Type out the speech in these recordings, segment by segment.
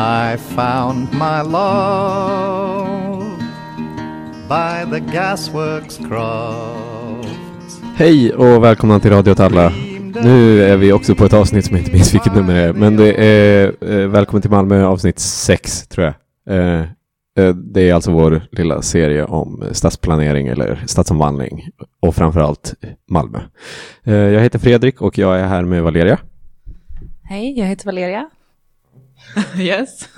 I found my love by the gasworks croft. Hej och välkomna till Radio åt alla. Nu är vi också på ett avsnitt som jag inte minns vilket nummer det är, men det är eh, Välkommen till Malmö avsnitt 6 tror jag. Eh, eh, det är alltså vår lilla serie om stadsplanering eller stadsomvandling och framförallt Malmö. Eh, jag heter Fredrik och jag är här med Valeria. Hej, jag heter Valeria. yes.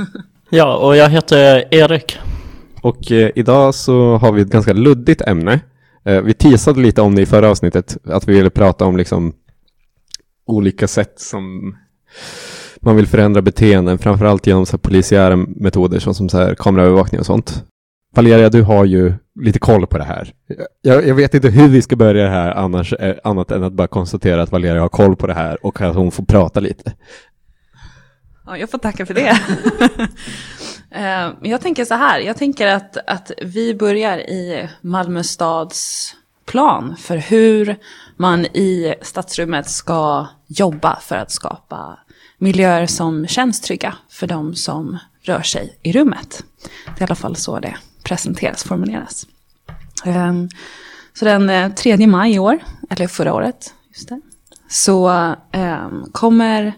Ja, och jag heter Erik. Och eh, idag så har vi ett ganska luddigt ämne. Eh, vi teasade lite om det i förra avsnittet, att vi ville prata om liksom olika sätt som man vill förändra beteenden, framförallt genom så här polisiära metoder som, som så här kameraövervakning och sånt. Valeria, du har ju lite koll på det här. Jag, jag vet inte hur vi ska börja det här annars, eh, annat än att bara konstatera att Valeria har koll på det här och att hon får prata lite. Ja, jag får tacka för det. Eh, jag tänker så här, jag tänker att, att vi börjar i Malmö stads plan för hur man i stadsrummet ska jobba för att skapa miljöer som känns trygga för de som rör sig i rummet. Det är i alla fall så det presenteras, formuleras. Ehm, så den eh, 3 maj i år, eller förra året, just det, så ehm, kommer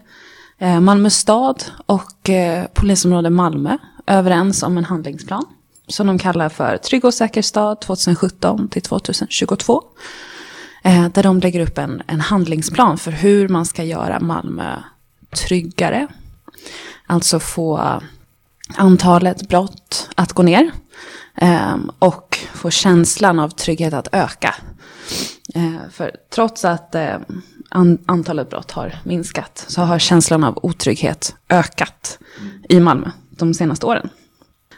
Eh, Malmö stad och eh, polisområde Malmö överens om en handlingsplan som de kallar för Trygg och säker stad 2017 till 2022. Eh, där de lägger upp en, en handlingsplan för hur man ska göra Malmö tryggare. Alltså få antalet brott att gå ner. Och få känslan av trygghet att öka. Eh, för trots att eh, antalet brott har minskat så har känslan av otrygghet ökat i Malmö de senaste åren.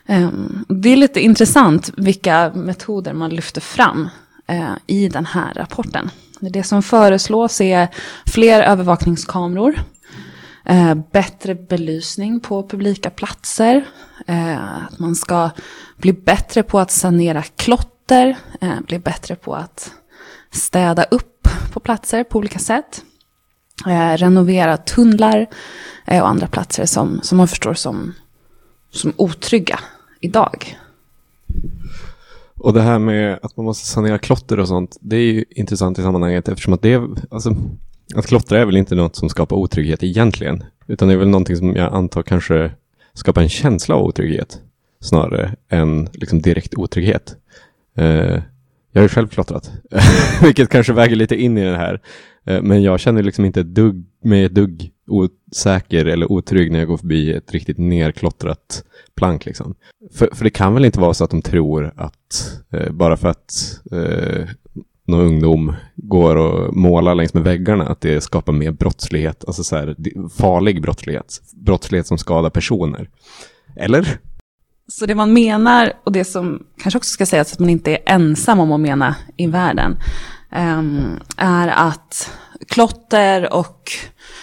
Ehm, det är lite intressant vilka metoder man lyfter fram eh, i den här rapporten. Det som föreslås är fler övervakningskameror bättre belysning på publika platser. Att man ska bli bättre på att sanera klotter. Bli bättre på att städa upp på platser på olika sätt. Eh, renovera tunnlar eh, och andra platser som, som man förstår som, som otrygga idag. Och det här med att man måste sanera klotter och sånt, det är ju intressant i sammanhanget eftersom att det, alltså, att klottra är väl inte något som skapar otrygghet egentligen, utan det är väl någonting som jag antar kanske skapar en känsla av otrygghet snarare än liksom direkt otrygghet. Eh, jag har ju själv klottrat, vilket kanske väger lite in i det här. Eh, men jag känner liksom inte ett dugg, mig ett dugg osäker eller otrygg när jag går förbi ett riktigt nerklottrat plank. Liksom. För, för det kan väl inte vara så att de tror att eh, bara för att eh, någon ungdom går och målar längs med väggarna, att det skapar mer brottslighet, alltså så här, farlig brottslighet, brottslighet som skadar personer. Eller? Så det man menar, och det som kanske också ska sägas att man inte är ensam om att mena i världen, ehm, är att klotter och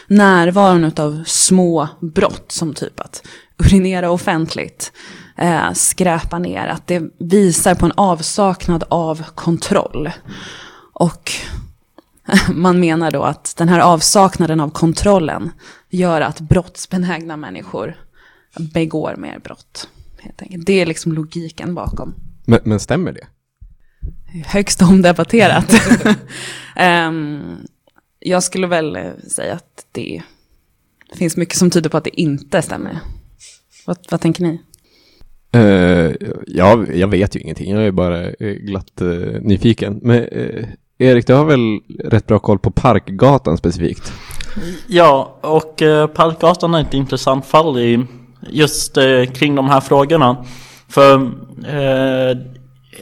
närvaron av små brott, som typ att urinera offentligt, eh, skräpa ner. Att det visar på en avsaknad av kontroll. Och man menar då att den här avsaknaden av kontrollen gör att brottsbenägna människor begår mer brott. Det är liksom logiken bakom. Men, men stämmer det? Högst omdebatterat. um, jag skulle väl säga att det, det finns mycket som tyder på att det inte stämmer. Vad, vad tänker ni? Uh, ja, jag vet ju ingenting. Jag är bara uh, glatt uh, nyfiken. Men Erik, du har väl rätt bra koll på Parkgatan specifikt? Ja, och Parkgatan är ett intressant fall i just eh, kring de här frågorna. För eh,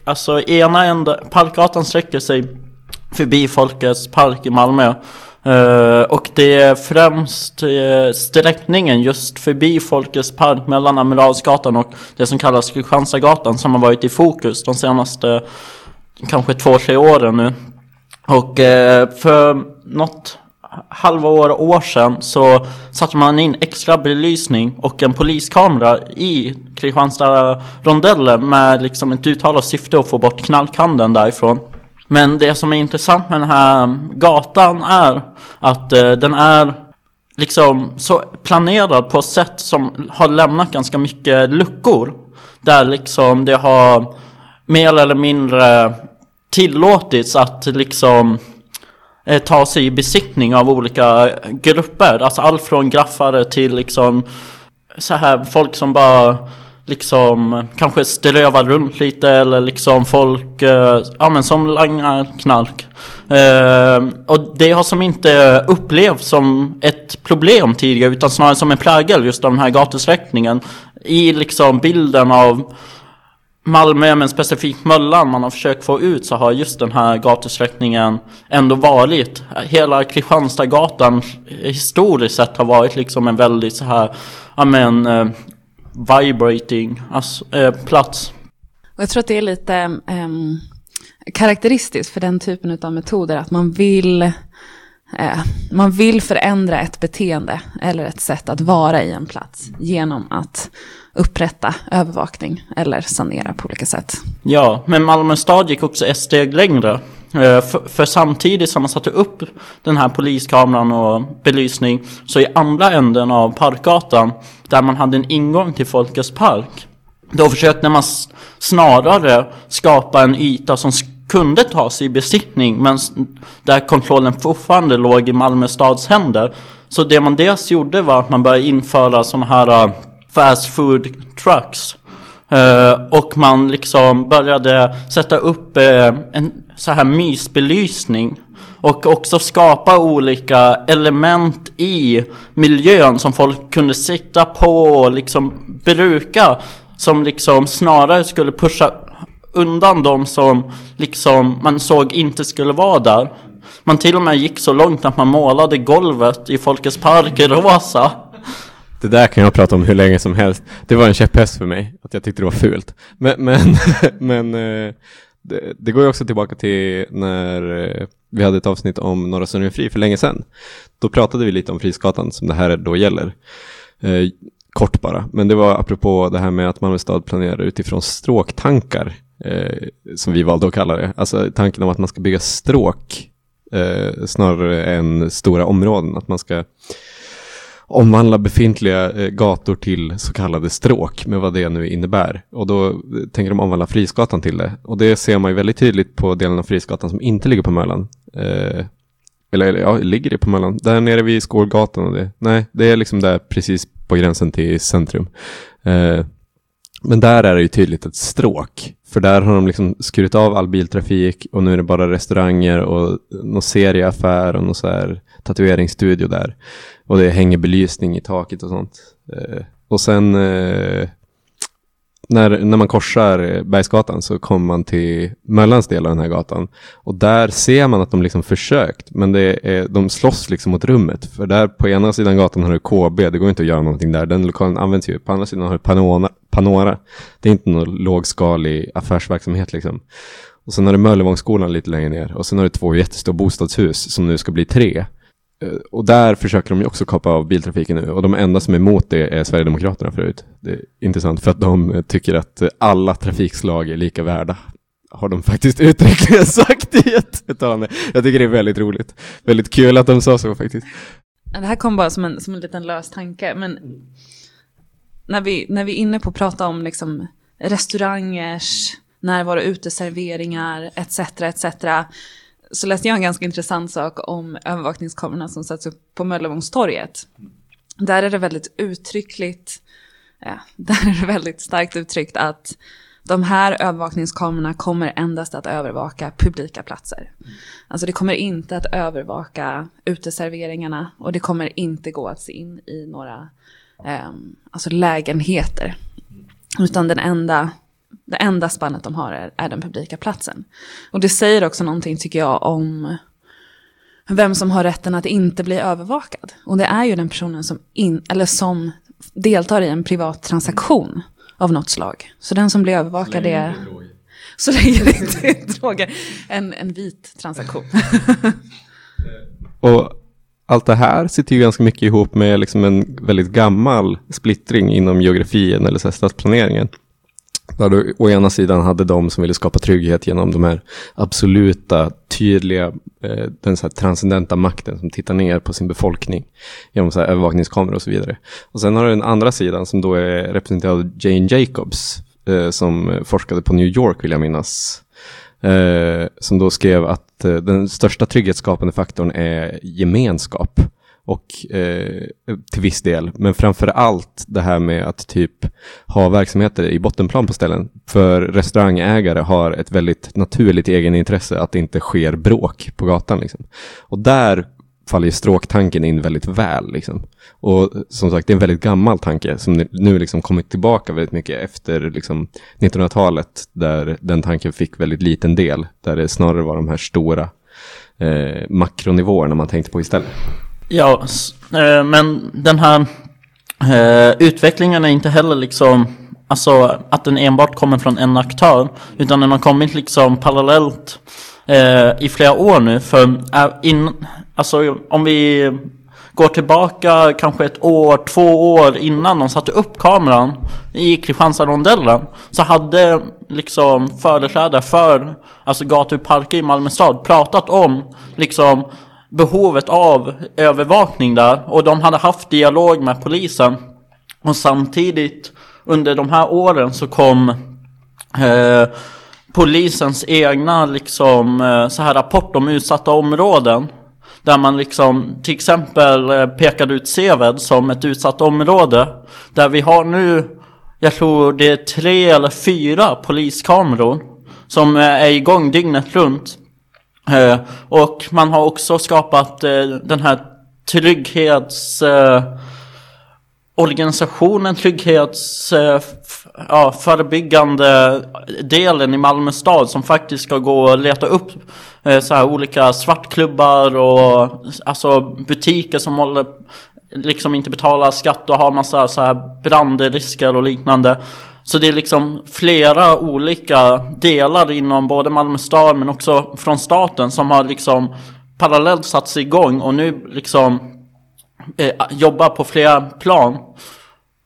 alltså ena ända, Parkgatan sträcker sig förbi Folkets park i Malmö Eh, och det är främst eh, sträckningen just förbi Folkets park mellan Amiralsgatan och det som kallas Kristianstadsgatan som har varit i fokus de senaste kanske två, tre åren nu. Och eh, för något halva år, år sedan så satte man in extra belysning och en poliskamera i Kristianstad-rondellen med liksom ett uttalat syfte att få bort knarkhandeln därifrån. Men det som är intressant med den här gatan är att eh, den är liksom så planerad på ett sätt som har lämnat ganska mycket luckor. Där liksom det har mer eller mindre tillåtits att liksom Eh, ta sig i besittning av olika grupper. Alltså allt från graffare till liksom så här folk som bara liksom kanske strövar runt lite eller liksom folk eh, ja, men som langar knark. Eh, och det har som inte upplevts som ett problem tidigare utan snarare som en prägel just av den här gatusträckningen. I liksom bilden av Malmö, men specifikt Möllan man har försökt få ut så har just den här gatusträckningen ändå varit. Hela Kristianstadsgatan historiskt sett har varit liksom en väldigt så här, ja men, eh, vibrating alltså, eh, plats. Och jag tror att det är lite eh, karaktäristiskt för den typen av metoder att man vill eh, man vill förändra ett beteende eller ett sätt att vara i en plats genom att upprätta övervakning eller sanera på olika sätt. Ja, men Malmö stad gick också ett steg längre. Eh, för, för, samtidigt som man satte upp den här poliskameran och belysning så i andra änden av Parkgatan där man hade en ingång till Folkets park då försökte man snarare skapa en yta som kunde tas i besittning, men där kontrollen fortfarande låg i Malmö stads händer. Så det man dels gjorde var att man började införa sådana här eh, fast food trucks. Uh, och man liksom började sätta upp uh, en så här mysbelysning. Och också skapa olika element i miljön som folk kunde sitta på och liksom bruka. Som liksom snarare skulle pusha undan de som liksom man såg inte skulle vara där. Man till och med gick så långt att man målade golvet i Folkets park rosa. Det där kan jag prata om hur länge som helst. Det var en käpphäst för mig, att jag tyckte det var fult. Men, men, men eh, det, det, går ju också tillbaka till när eh, vi hade ett avsnitt om Norra Fri för länge sedan. Då pratade vi lite om Frisgatan som det här då gäller. Eh, kort bara, men det var apropå det här med att Malmö stad planerar utifrån stråktankar eh, som vi valde att kalla det. Alltså tanken om att man ska bygga stråk eh, snarare än stora områden. Att man ska omvandla befintliga eh, gator till så kallade stråk med vad det nu innebär. Och då eh, tänker de omvandla Frisgatan till det. Och det ser man ju väldigt tydligt på delen av Frisgatan som inte ligger på Möllan. Eh, eller ja, ligger det på Möllan? Där nere vid Skålgatan och det. Nej, det är liksom där precis på gränsen till centrum. Eh, men där är det ju tydligt ett stråk. För där har de liksom skurit av all biltrafik och nu är det bara restauranger och någon serieaffär och någon så här tatueringsstudio där. Och det hänger belysning i taket och sånt. Eh, och sen eh, när, när man korsar Bergsgatan så kommer man till Möllans del av den här gatan. Och där ser man att de liksom försökt, men det är, de slåss liksom mot rummet. För där på ena sidan gatan har du KB, det går inte att göra någonting där. Den lokalen används ju. På andra sidan har du Panora. Panora. Det är inte någon lågskalig affärsverksamhet liksom. Och sen har du Möllevångsskolan lite längre ner. Och sen har du två jättestora bostadshus som nu ska bli tre. Eh, och där försöker de ju också kapa av biltrafiken nu. Och de enda som är emot det är Sverigedemokraterna förut. Det är intressant för att de eh, tycker att eh, alla trafikslag är lika värda. Har de faktiskt uttryckligen sagt i ett uttalande. Jag tycker det är väldigt roligt. Väldigt kul att de sa så faktiskt. Det här kom bara som en, som en liten lös tanke. Men när vi, när vi är inne på att prata om liksom restaurangers närvaro, uteserveringar etc. etc så läste jag en ganska intressant sak om övervakningskamerorna som sätts upp på Möllevångstorget. Där är det väldigt uttryckligt, ja, där är det väldigt starkt uttryckt att de här övervakningskamerorna kommer endast att övervaka publika platser. Alltså det kommer inte att övervaka uteserveringarna och det kommer inte gå att se in i några eh, alltså lägenheter. Utan den enda det enda spannet de har är, är den publika platsen. Och det säger också någonting, tycker jag, om vem som har rätten att inte bli övervakad. Och det är ju den personen som, in, eller som deltar i en privat transaktion av något slag. Så den som blir övervakad är... Så länge det inte är droger. En, en vit transaktion. och allt det här sitter ju ganska mycket ihop med liksom en väldigt gammal splittring inom geografin eller så stadsplaneringen där du å ena sidan hade de som ville skapa trygghet genom de här absoluta, tydliga, eh, den så här transcendenta makten som tittar ner på sin befolkning genom så här övervakningskameror och så vidare. Och sen har du den andra sidan som då är representerad av Jane Jacobs eh, som forskade på New York vill jag minnas. Eh, som då skrev att eh, den största trygghetsskapande faktorn är gemenskap och eh, till viss del, men framför allt det här med att typ ha verksamheter i bottenplan på ställen. För restaurangägare har ett väldigt naturligt egenintresse att det inte sker bråk på gatan. Liksom. Och där faller ju stråktanken in väldigt väl. Liksom. Och som sagt, det är en väldigt gammal tanke som nu liksom kommit tillbaka väldigt mycket efter liksom, 1900-talet där den tanken fick väldigt liten del. Där det snarare var de här stora eh, makronivåerna man tänkte på istället. Ja, eh, men den här eh, utvecklingen är inte heller liksom Alltså att den enbart kommer från en aktör Utan den har kommit liksom parallellt eh, i flera år nu För in, alltså om vi går tillbaka kanske ett år, två år innan de satte upp kameran i Kristianstad-rondellen så hade liksom företrädare för alltså gator och parker i Malmö stad pratat om liksom behovet av övervakning där och de hade haft dialog med polisen. Och samtidigt under de här åren så kom eh, polisens egna liksom eh, så här rapport om utsatta områden. Där man liksom till exempel eh, pekade ut Seved som ett utsatt område. Där vi har nu, jag tror det är tre eller fyra poliskameror. Som eh, är igång dygnet runt. Eh, och man har också skapat eh, den här trygghets... Eh, organisationen, trygghetsförebyggande ja, delen i Malmö stad som faktiskt ska gå och leta upp så här olika svartklubbar och alltså butiker som håller liksom inte betalar skatt och har massa så här brandrisker och liknande. Så det är liksom flera olika delar inom både Malmö stad men också från staten som har liksom parallellt satt sig igång och nu liksom eh, jobbar på flera plan.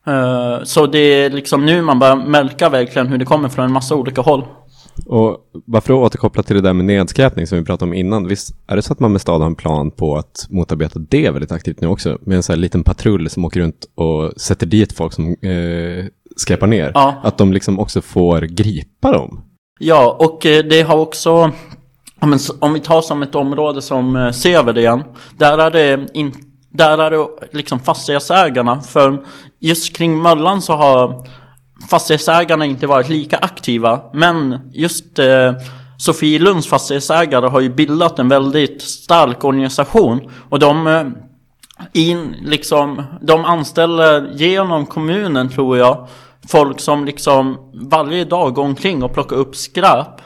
Eh, så det är liksom nu man börjar märka verkligen hur det kommer från en massa olika håll. Och bara för att återkoppla till det där med nedskräpning som vi pratade om innan. Visst är det så att Malmö stad har en plan på att motarbeta det väldigt aktivt nu också? Med en sån här liten patrull som åker runt och sätter dit folk som eh, skräpar ner. Ja. Att de liksom också får gripa dem. Ja, och eh, det har också, om vi tar som ett område som eh, Seved igen. Där är det, in, där är det liksom fastighetsägarna. För just kring Möllan så har fastighetsägarna inte varit lika aktiva. Men just eh, Sofielunds fastighetsägare har ju bildat en väldigt stark organisation. Och de eh, in, liksom, de anställer genom kommunen tror jag folk som liksom varje dag går omkring och plockar upp skräp.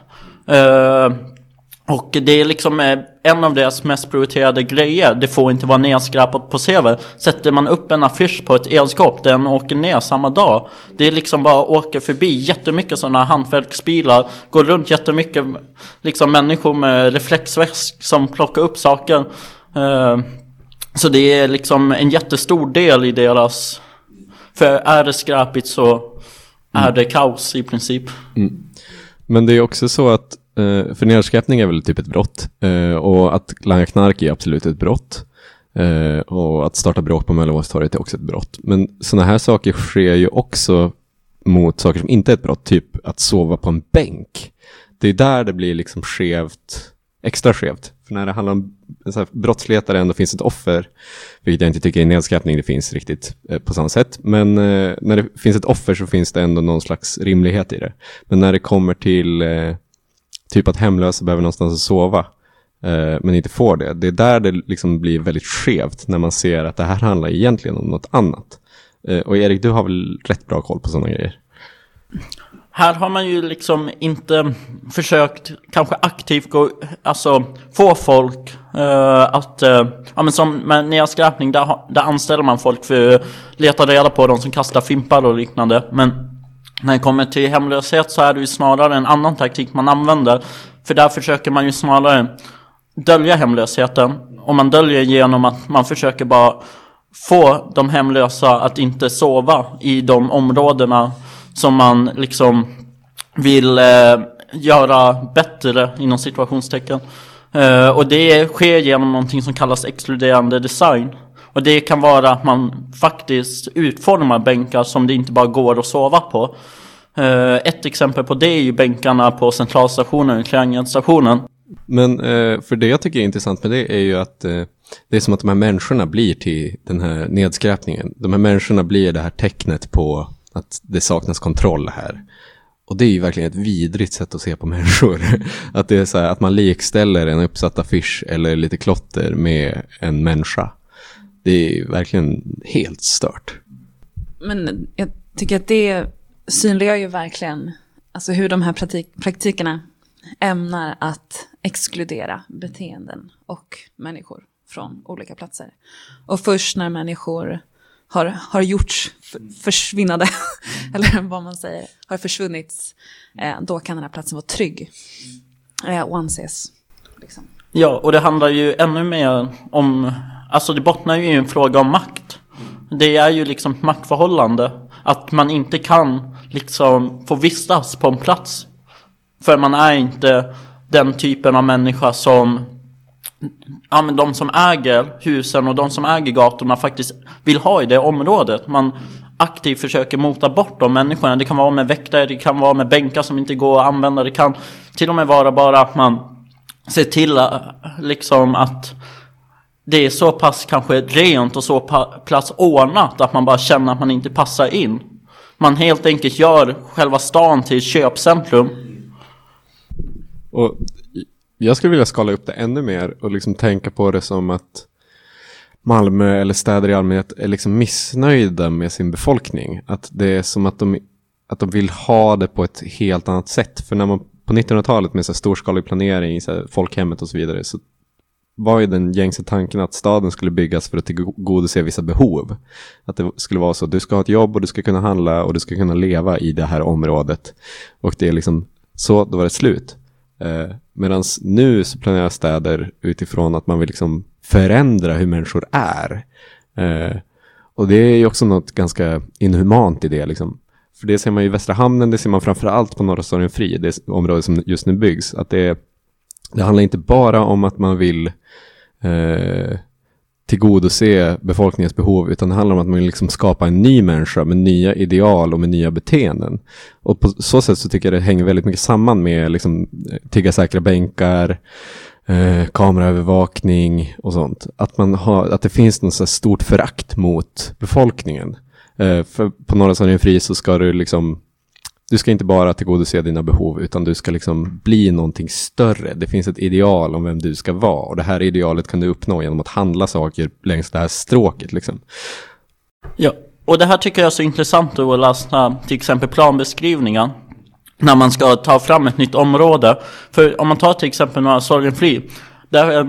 Eh, och det är liksom eh, en av deras mest prioriterade grejer. Det får inte vara nedskräpat på CV. Sätter man upp en affisch på ett elskåp, den åker ner samma dag. Det är liksom bara åker förbi jättemycket sådana hantverksbilar. Går runt jättemycket liksom människor med reflexväsk som plockar upp saker. Eh, så det är liksom en jättestor del i deras... För är det skräpigt så är mm. det kaos i princip. Mm. Men det är också så att, eh, för nedskräpning är väl typ ett brott eh, och att langa knark är absolut ett brott. Eh, och att starta bråk på Möllevångstorget är också ett brott. Men sådana här saker sker ju också mot saker som inte är ett brott, typ att sova på en bänk. Det är där det blir liksom skevt, extra skevt. För när det handlar om så här, brottslighet där det ändå finns ett offer, vilket jag inte tycker är nedskräpning det finns riktigt eh, på samma sätt. Men eh, när det finns ett offer så finns det ändå någon slags rimlighet i det. Men när det kommer till eh, typ att hemlösa behöver någonstans att sova, eh, men inte får det. Det är där det liksom blir väldigt skevt när man ser att det här handlar egentligen om något annat. Eh, och Erik, du har väl rätt bra koll på sådana grejer? Här har man ju liksom inte försökt kanske aktivt gå, alltså få folk uh, att, uh, ja men som med nedskräpning, där, där anställer man folk för att leta reda på de som kastar fimpar och liknande. Men när det kommer till hemlöshet så är det ju snarare en annan taktik man använder. För där försöker man ju snarare dölja hemlösheten. Och man döljer genom att man försöker bara få de hemlösa att inte sova i de områdena som man liksom vill eh, göra bättre inom situationstecken. Eh, och det sker genom någonting som kallas exkluderande design. Och det kan vara att man faktiskt utformar bänkar som det inte bara går att sova på. Eh, ett exempel på det är ju bänkarna på centralstationen, triangelstationen. Men eh, för det jag tycker är intressant med det är ju att eh, det är som att de här människorna blir till den här nedskräpningen. De här människorna blir det här tecknet på att det saknas kontroll här. Och det är ju verkligen ett vidrigt sätt att se på människor. att det är så här att man likställer en uppsatt affisch eller lite klotter med en människa. Det är ju verkligen helt stört. Men jag tycker att det synliggör ju verkligen alltså hur de här praktik praktikerna ämnar att exkludera beteenden och människor från olika platser. Och först när människor har, har gjorts försvinnade, eller vad man säger, har försvunnit, eh, då kan den här platsen vara trygg eh, och anses. Liksom. Ja, och det handlar ju ännu mer om, alltså det bottnar ju i en fråga om makt. Det är ju liksom ett maktförhållande. Att man inte kan liksom få vistas på en plats. För man är inte den typen av människa som ja, men de som äger husen och de som äger gatorna faktiskt vill ha i det området. Man aktivt försöker mota bort de människorna. Det kan vara med väktare, det kan vara med bänkar som inte går att använda. Det kan till och med vara bara att man ser till äh, liksom att det är så pass kanske rent och så pass ordnat att man bara känner att man inte passar in. Man helt enkelt gör själva stan till köpcentrum. Och jag skulle vilja skala upp det ännu mer och liksom tänka på det som att Malmö eller städer i allmänhet är liksom missnöjda med sin befolkning. Att det är som att de, att de vill ha det på ett helt annat sätt. För när man på 1900-talet med så storskalig planering, så folkhemmet och så vidare, så var ju den gängse tanken att staden skulle byggas för att tillgodose vissa behov. Att det skulle vara så, du ska ha ett jobb och du ska kunna handla och du ska kunna leva i det här området. Och det är liksom så, då var det slut. Eh, Medan nu så planerar städer utifrån att man vill liksom förändra hur människor är. Eh, och det är ju också något ganska inhumant i det. Liksom. För det ser man i Västra Hamnen, det ser man framför allt på Norra Storien Fri, det område som just nu byggs. Att det, det handlar inte bara om att man vill eh, tillgodose befolkningens behov, utan det handlar om att man vill liksom skapa en ny människa med nya ideal och med nya beteenden. Och på så sätt så tycker jag det hänger väldigt mycket samman med liksom, eh, tigga säkra bänkar, eh, kameraövervakning och sånt. Att, man har, att det finns något så stort förakt mot befolkningen. Eh, för på Norra Sverige Fri så ska du liksom du ska inte bara tillgodose dina behov utan du ska liksom bli någonting större. Det finns ett ideal om vem du ska vara och det här idealet kan du uppnå genom att handla saker längs det här stråket. Liksom. Ja, och det här tycker jag är så intressant att läsa till exempel planbeskrivningen när man ska ta fram ett nytt område. För om man tar till exempel några Sorgenfri, där, eh,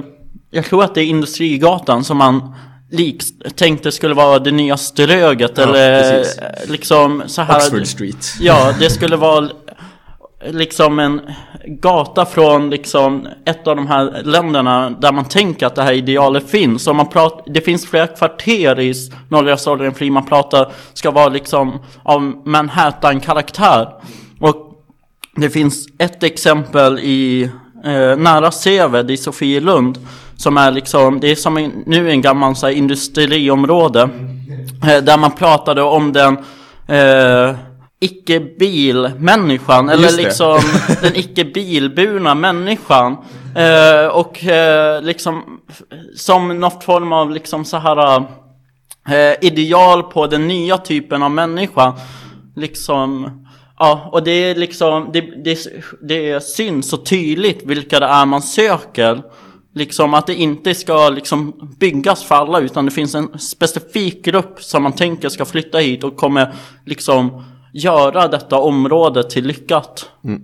jag tror att det är Industrigatan som man lik, tänkte skulle vara det nya Ströget ja, eller precis. liksom så här. Oxford Street. Ja, det skulle vara liksom en gata från liksom ett av de här länderna där man tänker att det här idealet finns. Och man pratar, det finns flera kvarter i norra Sorgenfri man pratar ska vara liksom av Manhattan-karaktär. Och det finns ett exempel i eh, nära Seved i Sofielund som är liksom, det är som en, nu en gammal så här, industriområde. Eh, där man pratade om den eh, icke-bilmänniskan. Eller liksom den icke-bilburna människan. Eh, och eh, liksom som något form av liksom så här eh, ideal på den nya typen av människa. Liksom Ja, och det är liksom, det, det, det syns så tydligt vilka det är man söker. Liksom att det inte ska liksom byggas för alla utan det finns en specifik grupp som man tänker ska flytta hit och kommer liksom göra detta område till lyckat. Mm.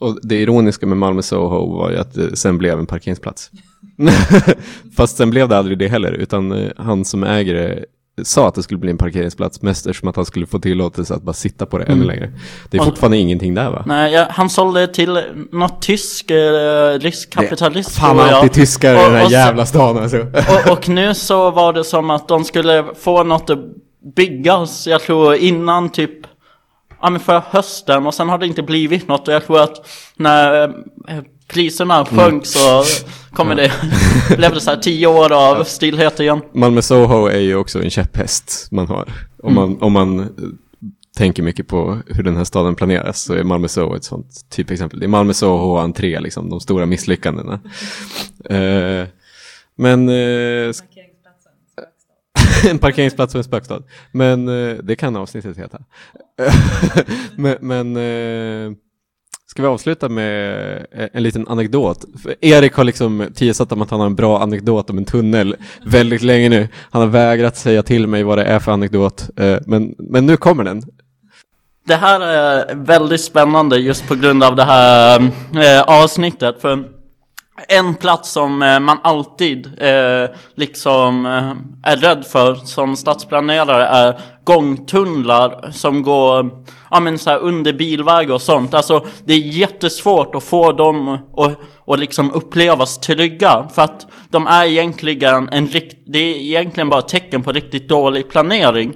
Och det ironiska med Malmö Soho var ju att det sen blev en parkeringsplats. Fast sen blev det aldrig det heller, utan eh, han som äger det sa att det skulle bli en parkeringsplats mest eftersom att han skulle få tillåtelse att bara sitta på det mm. ännu längre. Det är fortfarande och, ingenting där va? Nej, ja, han sålde till något tysk eh, riskkapitalist. Det, fan alltid tyskar i den här och, jävla stan alltså. Och, och, nu så var det som att de skulle få något att byggas, jag tror innan typ ja, men förra hösten och sen har det inte blivit något och jag tror att när eh, priserna sjönk så kommer det, blev det så här tio år av stillhet igen. Malmö Soho är ju också en käpphäst man har. Om man, om man eh, tänker mycket på hur den här staden planeras så är Malmö Soho ett sånt typexempel. Det är Malmö Soho och entré, liksom, de stora misslyckandena. Eh, men... Eh, en parkeringsplats och en spökstad. Men det kan avsnittet heta. men men ska vi avsluta med en liten anekdot? För Erik har liksom teasat om att han har en bra anekdot om en tunnel väldigt länge nu. Han har vägrat säga till mig vad det är för anekdot. Eh, men, men nu kommer den. Det här är väldigt spännande just på grund av det här eh, avsnittet. För en plats som eh, man alltid eh, liksom eh, är rädd för som stadsplanerare är gångtunnlar som går ja, men så här under bilväg och sånt. Alltså det är jättesvårt att få dem att och liksom upplevas trygga. För att de är egentligen en rikt, det är egentligen bara tecken på riktigt dålig planering.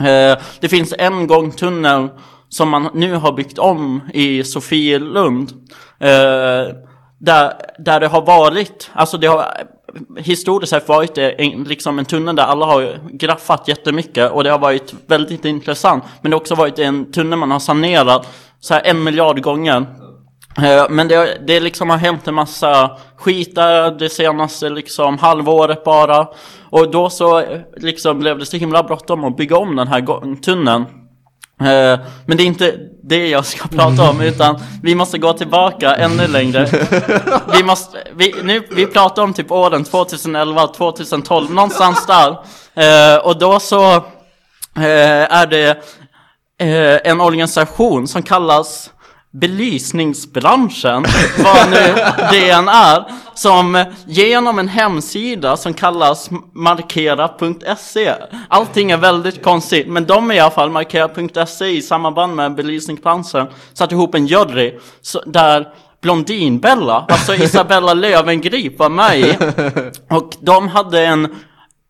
Eh, det finns en gångtunnel som man nu har byggt om i Sofielund. Eh, där, där det har varit, alltså det har historiskt sett varit en, liksom en tunnel där alla har graffat jättemycket och det har varit väldigt intressant. Men det har också varit en tunnel man har sanerat så här en miljard gånger. Eh, men det, det liksom har hänt en massa skit där det senaste liksom halvåret bara. Och då så eh, liksom blev det så himla bråttom att bygga om den här tunneln. Eh, men det är inte det jag ska prata om utan vi måste gå tillbaka ännu längre. Vi, måste, vi, nu, vi pratar om typ åren 2011, 2012, någonstans där. Eh, och då så eh, är det en organisation som kallas belysningsbranschen, vad nu det än är, som genom en hemsida som kallas markera.se. Allting är väldigt konstigt, men de är i alla fall markera.se i samband med belysningsbranschen satt ihop en jury där Blondinbella, alltså Isabella Löwengrip var med i. Och de hade en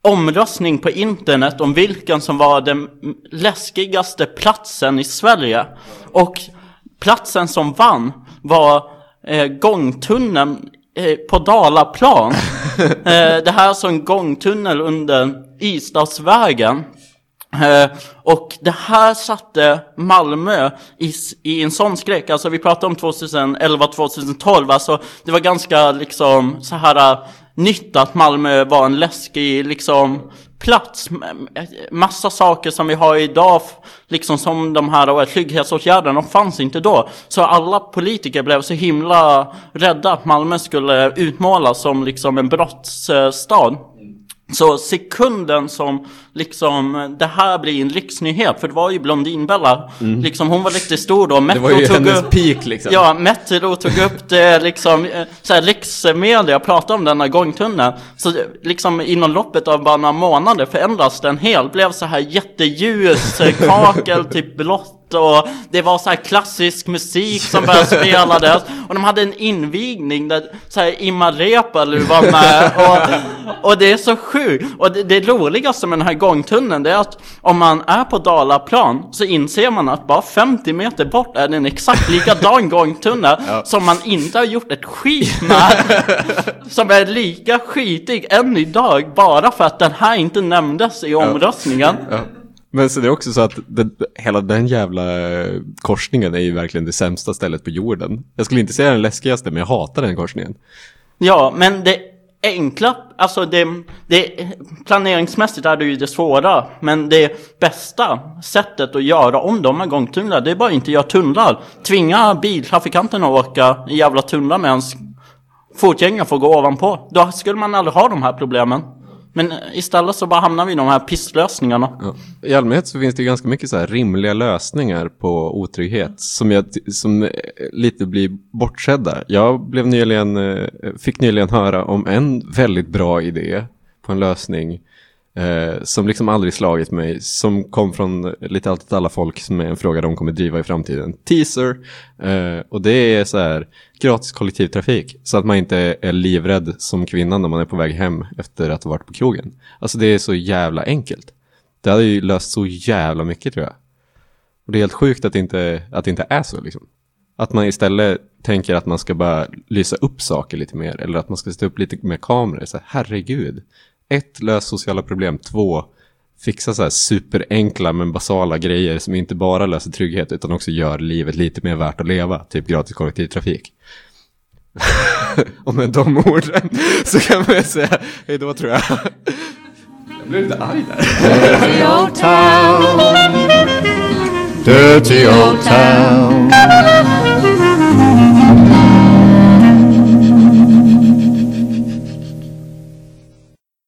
omröstning på internet om vilken som var den läskigaste platsen i Sverige. Och platsen som vann var eh, gångtunneln eh, på Dalaplan. eh, det här är alltså en gångtunnel under Isdalsvägen. Eh, och det här satte Malmö i, i en sån skräck, alltså vi pratar om 2011-2012, alltså det var ganska liksom så här uh, nytt att Malmö var en läskig liksom plats. Massa saker som vi har idag, liksom som de här trygghetsåtgärderna, de fanns inte då. Så alla politiker blev så himla rädda att Malmö skulle utmålas som liksom en brottsstad. Så sekunden som liksom det här blir en riksnyhet, för det var ju Blondinbella, mm. liksom hon var riktigt stor då. Metro det var ju tog hennes upp, peak liksom. Ja, Metro tog upp det liksom, eh, så här riksmedia pratade om denna gångtunneln. Så liksom inom loppet av bara några månader förändras den helt, blev så här jätteljus, eh, kakel, typ blått och det var så här klassisk musik som började spelades och de hade en invigning där så här Imma Reepalu var med och, och det är så sjukt och det, det roligaste med den här gångtunneln det är att om man är på Dalaplan så inser man att bara 50 meter bort är det en exakt likadan gångtunnel ja. som man inte har gjort ett skit med som är lika skitig än idag bara för att den här inte nämndes i omröstningen ja. Ja. Men så det är också så att det, hela den jävla eh, korsningen är ju verkligen det sämsta stället på jorden. Jag skulle inte säga den läskigaste, men jag hatar den korsningen. Ja, men det enkla, alltså det, det planeringsmässigt är det ju det svåra. Men det bästa sättet att göra om de här gångtunnlar, det är bara inte göra tunnlar. Tvinga biltrafikanterna att åka i jävla tunnlar medan fotgängare får gå ovanpå. Då skulle man aldrig ha de här problemen. Men istället så bara hamnar vi i de här pisslösningarna. Ja. I allmänhet så finns det ganska mycket så här rimliga lösningar på otrygghet som, jag, som eh, lite blir bortsedda. Jag blev nyligen, eh, fick nyligen höra om en väldigt bra idé på en lösning eh, som liksom aldrig slagit mig, som kom från lite allt alla folk som är en fråga de kommer driva i framtiden. Teaser! Eh, och det är så här gratis kollektivtrafik så att man inte är livrädd som kvinna när man är på väg hem efter att ha varit på krogen. Alltså det är så jävla enkelt. Det hade ju löst så jävla mycket tror jag. Och det är helt sjukt att det inte, att det inte är så liksom. Att man istället tänker att man ska bara lysa upp saker lite mer. Eller att man ska sätta upp lite mer kameror. Så här, herregud. Ett, lös sociala problem. Två, fixa så här superenkla men basala grejer som inte bara löser trygghet utan också gör livet lite mer värt att leva. Typ gratis kollektivtrafik. Och med de orden så kan man säga hej då tror jag. Jag blev lite arg där. Dirty old town. Dirty old town.